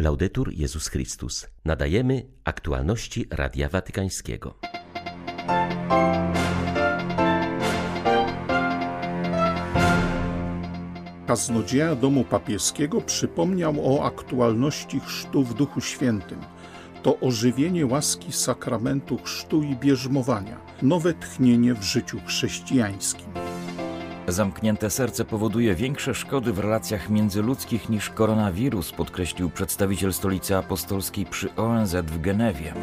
Laudetur Jezus Chrystus. Nadajemy aktualności Radia Watykańskiego. Kaznodzieja Domu Papieskiego przypomniał o aktualności chrztu w Duchu Świętym. To ożywienie łaski sakramentu chrztu i bierzmowania, nowe tchnienie w życiu chrześcijańskim. Zamknięte serce powoduje większe szkody w relacjach międzyludzkich niż koronawirus, podkreślił przedstawiciel stolicy apostolskiej przy ONZ w Genewie.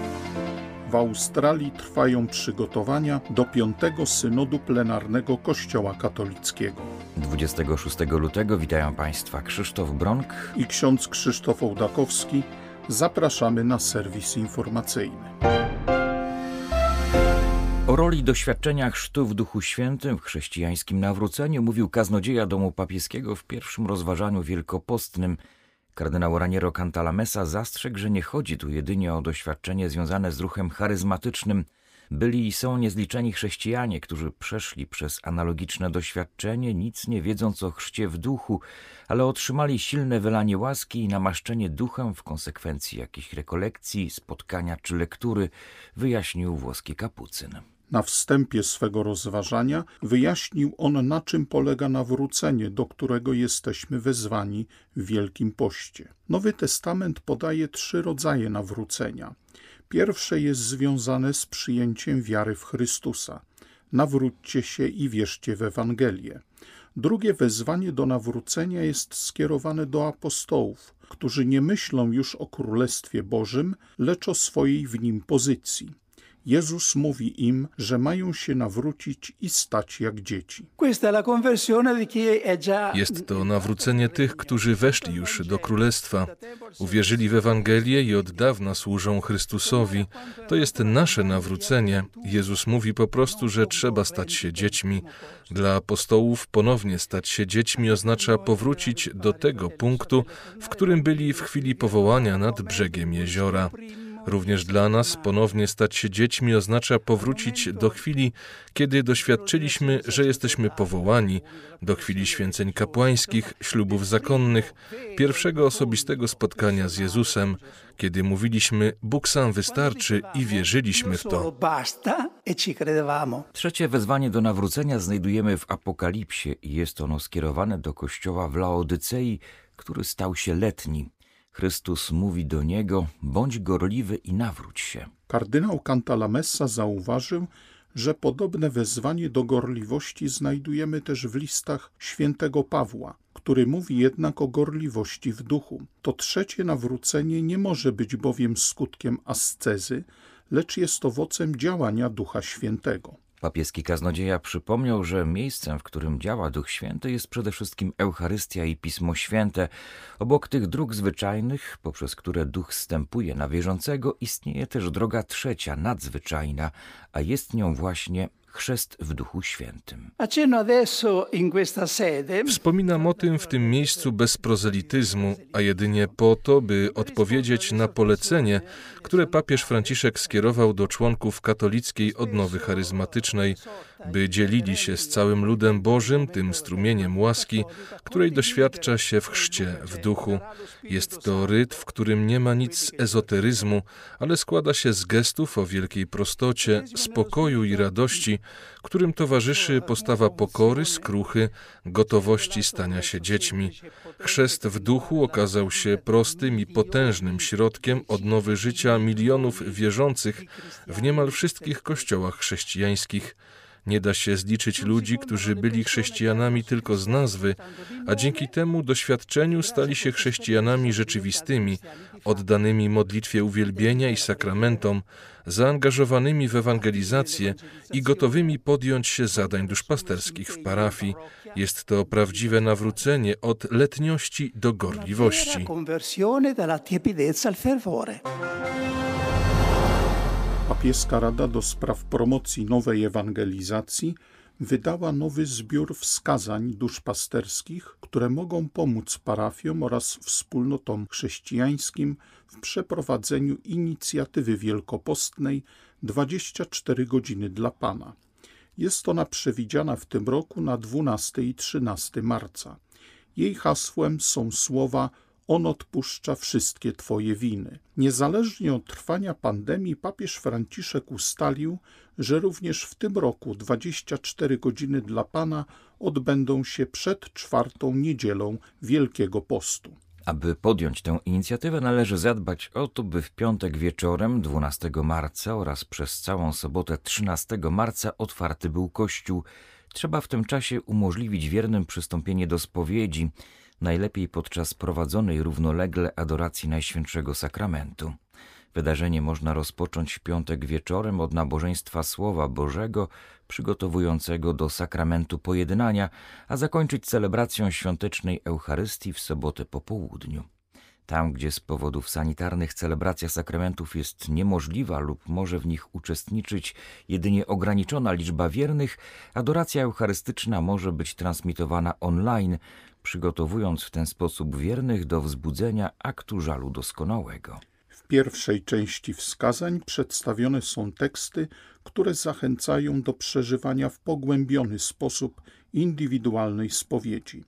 W Australii trwają przygotowania do piątego synodu plenarnego Kościoła katolickiego. 26 lutego witają Państwa Krzysztof Bronk i ksiądz Krzysztof Ołdakowski. Zapraszamy na serwis informacyjny. O roli doświadczenia chrztu w Duchu Świętym w chrześcijańskim nawróceniu mówił kaznodzieja Domu Papieskiego w pierwszym rozważaniu wielkopostnym. Kardynał Raniero Cantalamessa zastrzegł, że nie chodzi tu jedynie o doświadczenie związane z ruchem charyzmatycznym. Byli i są niezliczeni chrześcijanie, którzy przeszli przez analogiczne doświadczenie, nic nie wiedząc o chrzcie w duchu, ale otrzymali silne wylanie łaski i namaszczenie duchem w konsekwencji jakichś rekolekcji, spotkania czy lektury, wyjaśnił włoski kapucyn. Na wstępie swego rozważania wyjaśnił on, na czym polega nawrócenie, do którego jesteśmy wezwani w Wielkim Poście. Nowy Testament podaje trzy rodzaje nawrócenia. Pierwsze jest związane z przyjęciem wiary w Chrystusa. Nawróćcie się i wierzcie w Ewangelię. Drugie wezwanie do nawrócenia jest skierowane do apostołów, którzy nie myślą już o Królestwie Bożym, lecz o swojej w nim pozycji. Jezus mówi im, że mają się nawrócić i stać jak dzieci. Jest to nawrócenie tych, którzy weszli już do Królestwa, uwierzyli w Ewangelię i od dawna służą Chrystusowi. To jest nasze nawrócenie. Jezus mówi po prostu, że trzeba stać się dziećmi. Dla apostołów ponownie stać się dziećmi oznacza powrócić do tego punktu, w którym byli w chwili powołania nad brzegiem jeziora. Również dla nas ponownie stać się dziećmi oznacza powrócić do chwili, kiedy doświadczyliśmy, że jesteśmy powołani, do chwili święceń kapłańskich, ślubów zakonnych, pierwszego osobistego spotkania z Jezusem, kiedy mówiliśmy Bóg sam wystarczy i wierzyliśmy w to. Trzecie wezwanie do nawrócenia znajdujemy w Apokalipsie i jest ono skierowane do kościoła w Laodycei, który stał się letni. Chrystus mówi do niego: bądź gorliwy i nawróć się. Kardynał Cantalamessa zauważył, że podobne wezwanie do gorliwości znajdujemy też w listach świętego Pawła, który mówi jednak o gorliwości w duchu. To trzecie nawrócenie nie może być bowiem skutkiem ascezy, lecz jest owocem działania Ducha Świętego. Papieski kaznodzieja przypomniał, że miejscem, w którym działa Duch Święty jest przede wszystkim Eucharystia i Pismo Święte. Obok tych dróg zwyczajnych, poprzez które Duch stępuje na wierzącego, istnieje też droga trzecia, nadzwyczajna, a jest nią właśnie chrzest w Duchu Świętym. Wspominam o tym w tym miejscu bez prozelityzmu, a jedynie po to, by odpowiedzieć na polecenie, które papież Franciszek skierował do członków katolickiej odnowy charyzmatycznej, by dzielili się z całym ludem Bożym tym strumieniem łaski, której doświadcza się w chrzcie w duchu. Jest to ryt, w którym nie ma nic ezoteryzmu, ale składa się z gestów o wielkiej prostocie, spokoju i radości, którym towarzyszy postawa pokory, skruchy, gotowości stania się dziećmi. Chrzest w duchu okazał się prostym i potężnym środkiem odnowy życia milionów wierzących w niemal wszystkich kościołach chrześcijańskich. Nie da się zliczyć ludzi, którzy byli chrześcijanami tylko z nazwy, a dzięki temu doświadczeniu stali się chrześcijanami rzeczywistymi, oddanymi modlitwie uwielbienia i sakramentom, zaangażowanymi w ewangelizację i gotowymi podjąć się zadań duszpasterskich w parafii. Jest to prawdziwe nawrócenie od letniości do gorliwości. Papieska Rada do Spraw Promocji Nowej Ewangelizacji wydała nowy zbiór wskazań duszpasterskich, które mogą pomóc parafiom oraz wspólnotom chrześcijańskim w przeprowadzeniu inicjatywy wielkopostnej 24 godziny dla Pana. Jest ona przewidziana w tym roku na 12 i 13 marca. Jej hasłem są słowa On odpuszcza wszystkie Twoje winy. Niezależnie od trwania pandemii, papież Franciszek ustalił, że również w tym roku 24 godziny dla Pana odbędą się przed czwartą niedzielą Wielkiego Postu. Aby podjąć tę inicjatywę, należy zadbać o to, by w piątek wieczorem 12 marca oraz przez całą sobotę 13 marca otwarty był kościół. Trzeba w tym czasie umożliwić wiernym przystąpienie do spowiedzi, najlepiej podczas prowadzonej równolegle adoracji Najświętszego Sakramentu. Wydarzenie można rozpocząć w piątek wieczorem od nabożeństwa Słowa Bożego, przygotowującego do sakramentu pojednania, a zakończyć celebracją świątecznej Eucharystii w sobotę po południu. Tam, gdzie z powodów sanitarnych celebracja sakramentów jest niemożliwa lub może w nich uczestniczyć jedynie ograniczona liczba wiernych, adoracja eucharystyczna może być transmitowana online, przygotowując w ten sposób wiernych do wzbudzenia aktu żalu doskonałego. W pierwszej części wskazań przedstawione są teksty, które zachęcają do przeżywania w pogłębiony sposób indywidualnej spowiedzi.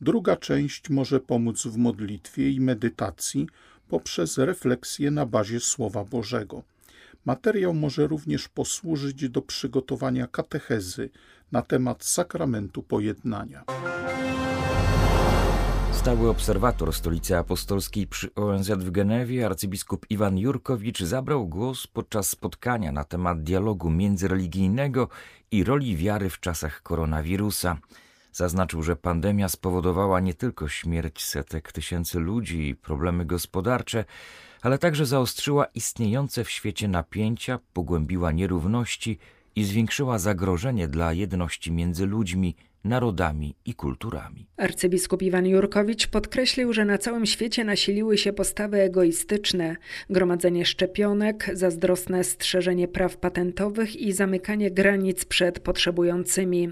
Druga część może pomóc w modlitwie i medytacji poprzez refleksję na bazie Słowa Bożego. Materiał może również posłużyć do przygotowania katechezy na temat sakramentu pojednania. Stały obserwator Stolicy Apostolskiej przy ONZ w Genewie, arcybiskup Iwan Jurkowicz, zabrał głos podczas spotkania na temat dialogu międzyreligijnego i roli wiary w czasach koronawirusa. Zaznaczył, że pandemia spowodowała nie tylko śmierć setek tysięcy ludzi i problemy gospodarcze, ale także zaostrzyła istniejące w świecie napięcia, pogłębiła nierówności i zwiększyła zagrożenie dla jedności między ludźmi, narodami i kulturami. Arcybiskup Iwan Jurkowicz podkreślił, że na całym świecie nasiliły się postawy egoistyczne, gromadzenie szczepionek, zazdrosne strzeżenie praw patentowych i zamykanie granic przed potrzebującymi.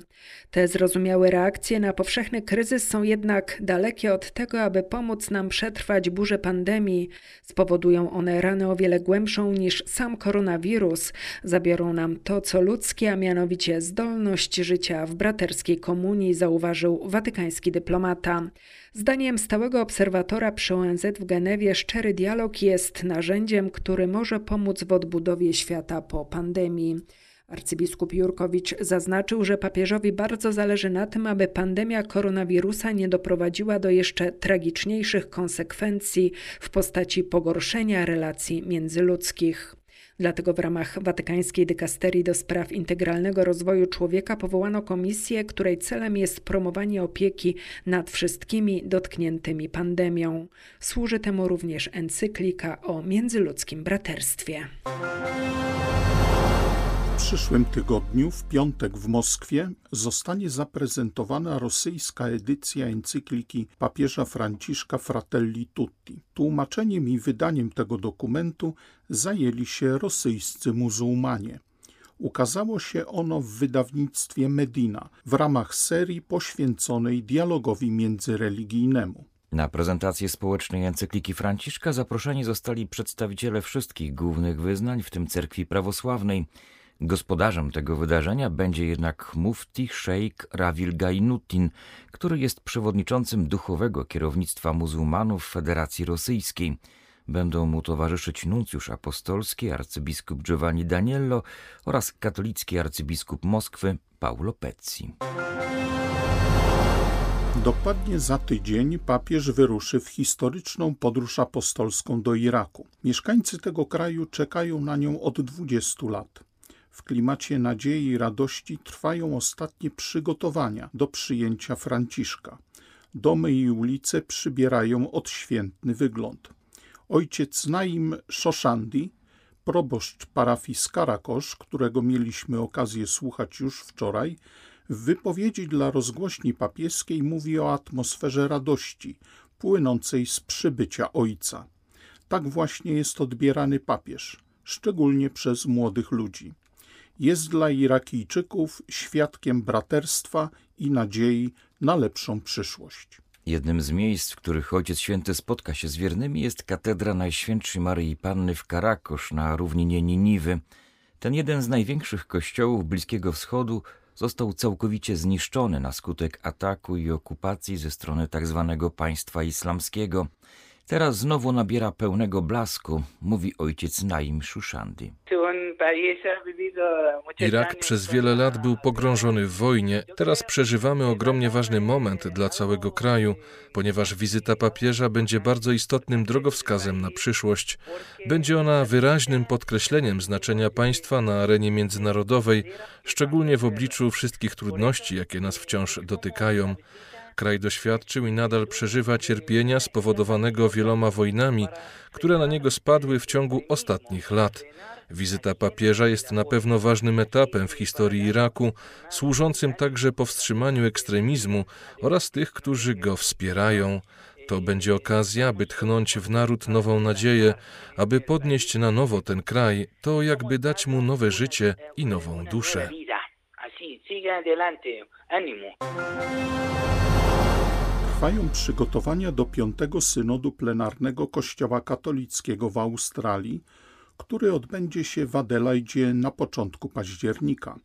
Te zrozumiałe reakcje na powszechny kryzys są jednak dalekie od tego, aby pomóc nam przetrwać burzę pandemii. Spowodują one ranę o wiele głębszą niż sam koronawirus. Zabiorą nam to, co ludzkie, a mianowicie zdolność życia w braterskiej komunii, zauważył watykański dyplomata. Zdaniem stałego obserwatora przy ONZ w Genewie szczery dialog jest narzędziem, który może pomóc w odbudowie świata po pandemii. Arcybiskup Jurkowicz zaznaczył, że papieżowi bardzo zależy na tym, aby pandemia koronawirusa nie doprowadziła do jeszcze tragiczniejszych konsekwencji w postaci pogorszenia relacji międzyludzkich. Dlatego w ramach Watykańskiej Dykasterii do Spraw Integralnego Rozwoju Człowieka powołano komisję, której celem jest promowanie opieki nad wszystkimi dotkniętymi pandemią. Służy temu również encyklika o międzyludzkim braterstwie. W przyszłym tygodniu, w piątek w Moskwie, zostanie zaprezentowana rosyjska edycja encykliki papieża Franciszka Fratelli Tutti. Tłumaczeniem i wydaniem tego dokumentu zajęli się rosyjscy muzułmanie. Ukazało się ono w wydawnictwie Medina w ramach serii poświęconej dialogowi międzyreligijnemu. Na prezentację społecznej encykliki Franciszka zaproszeni zostali przedstawiciele wszystkich głównych wyznań, w tym cerkwi prawosławnej. Gospodarzem tego wydarzenia będzie jednak mufti szejk Rawil Gainutin, który jest przewodniczącym duchowego kierownictwa muzułmanów Federacji Rosyjskiej. Będą mu towarzyszyć nuncjusz apostolski arcybiskup Giovanni Daniello oraz katolicki arcybiskup Moskwy Paulo Pezzi. Dokładnie za tydzień papież wyruszy w historyczną podróż apostolską do Iraku. Mieszkańcy tego kraju czekają na nią od 20 lat. W klimacie nadziei i radości trwają ostatnie przygotowania do przyjęcia Franciszka. Domy i ulice przybierają odświętny wygląd. Ojciec Naim Szoszandi, proboszcz parafii Skarakosz, którego mieliśmy okazję słuchać już wczoraj, w wypowiedzi dla rozgłośni papieskiej mówi o atmosferze radości płynącej z przybycia Ojca. Tak właśnie jest odbierany papież, szczególnie przez młodych ludzi jest dla Irakijczyków świadkiem braterstwa i nadziei na lepszą przyszłość. Jednym z miejsc, w których Ojciec Święty spotka się z wiernymi jest katedra Najświętszej Maryi Panny w Karakosz na równinie Niniwy. Ten jeden z największych kościołów Bliskiego Wschodu został całkowicie zniszczony na skutek ataku i okupacji ze strony tzw. Tak państwa islamskiego. Teraz znowu nabiera pełnego blasku, mówi ojciec Naim Shushandi. Irak przez wiele lat był pogrążony w wojnie. Teraz przeżywamy ogromnie ważny moment dla całego kraju, ponieważ wizyta papieża będzie bardzo istotnym drogowskazem na przyszłość. Będzie ona wyraźnym podkreśleniem znaczenia państwa na arenie międzynarodowej, szczególnie w obliczu wszystkich trudności, jakie nas wciąż dotykają. Kraj doświadczył i nadal przeżywa cierpienia spowodowanego wieloma wojnami, które na niego spadły w ciągu ostatnich lat. Wizyta papieża jest na pewno ważnym etapem w historii Iraku, służącym także powstrzymaniu ekstremizmu oraz tych, którzy go wspierają. To będzie okazja, by tchnąć w naród nową nadzieję, aby podnieść na nowo ten kraj, to jakby dać mu nowe życie i nową duszę. Trwają przygotowania do piątego synodu plenarnego Kościoła katolickiego w Australii, który odbędzie się w Adelaidzie na początku października.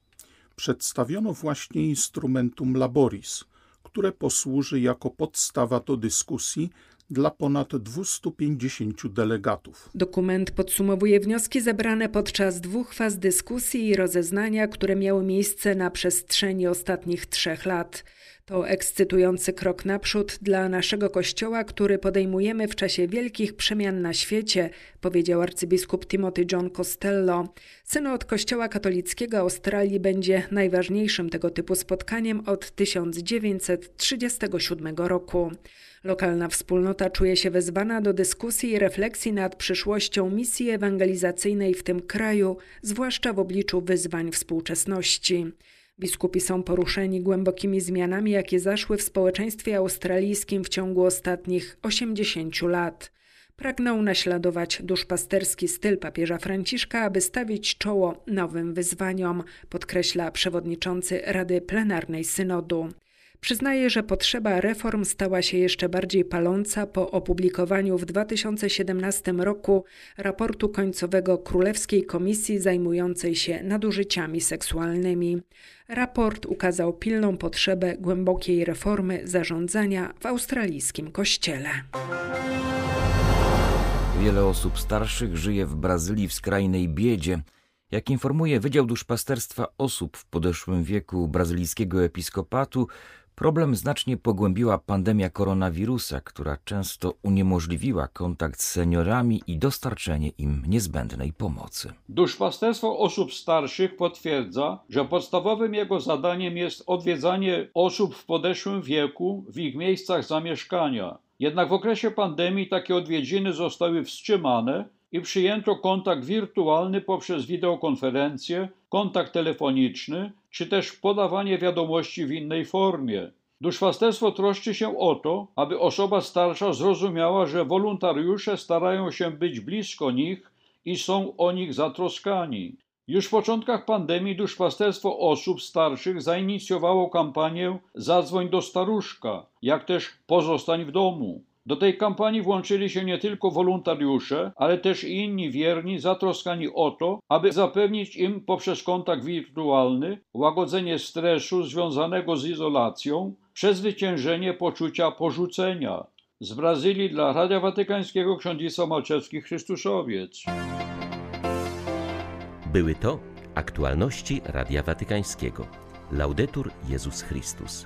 Przedstawiono właśnie instrumentum laboris, które posłuży jako podstawa do dyskusji dla ponad 250 delegatów. Dokument podsumowuje wnioski zebrane podczas dwóch faz dyskusji i rozeznania, które miały miejsce na przestrzeni ostatnich trzech lat. To ekscytujący krok naprzód dla naszego kościoła, który podejmujemy w czasie wielkich przemian na świecie, powiedział arcybiskup Timothy John Costello. Synod Kościoła katolickiego Australii będzie najważniejszym tego typu spotkaniem od 1937 roku. Lokalna wspólnota czuje się wezwana do dyskusji i refleksji nad przyszłością misji ewangelizacyjnej w tym kraju, zwłaszcza w obliczu wyzwań współczesności. Biskupi są poruszeni głębokimi zmianami, jakie zaszły w społeczeństwie australijskim w ciągu ostatnich 80 lat. Pragną naśladować duszpasterski styl papieża Franciszka, aby stawić czoło nowym wyzwaniom, podkreśla przewodniczący Rady Plenarnej Synodu. Przyznaje, że potrzeba reform stała się jeszcze bardziej paląca po opublikowaniu w 2017 roku raportu końcowego Królewskiej Komisji zajmującej się nadużyciami seksualnymi. Raport ukazał pilną potrzebę głębokiej reformy zarządzania w australijskim kościele. Wiele osób starszych żyje w Brazylii w skrajnej biedzie. Jak informuje Wydział Duszpasterstwa Osób w podeszłym wieku brazylijskiego episkopatu, Problem znacznie pogłębiła pandemia koronawirusa, która często uniemożliwiła kontakt z seniorami i dostarczenie im niezbędnej pomocy. Duszpasterstwo osób starszych potwierdza, że podstawowym jego zadaniem jest odwiedzanie osób w podeszłym wieku w ich miejscach zamieszkania. Jednak w okresie pandemii takie odwiedziny zostały wstrzymane i przyjęto kontakt wirtualny poprzez wideokonferencję, kontakt telefoniczny czy też podawanie wiadomości w innej formie. Duszpasterstwo troszczy się o to, aby osoba starsza zrozumiała, że wolontariusze starają się być blisko nich i są o nich zatroskani. Już w początkach pandemii duszpasterstwo osób starszych zainicjowało kampanię Zadzwoń do staruszka, jak też Pozostań w domu. Do tej kampanii włączyli się nie tylko wolontariusze, ale też inni wierni zatroskani o to, aby zapewnić im poprzez kontakt wirtualny łagodzenie stresu związanego z izolacją, przezwyciężenie poczucia porzucenia. Z Brazylii dla Radia Watykańskiego ksiądzica Malczewski Chrystuszowiec. Były to aktualności Radia Watykańskiego. Laudetur Jezus Chrystus.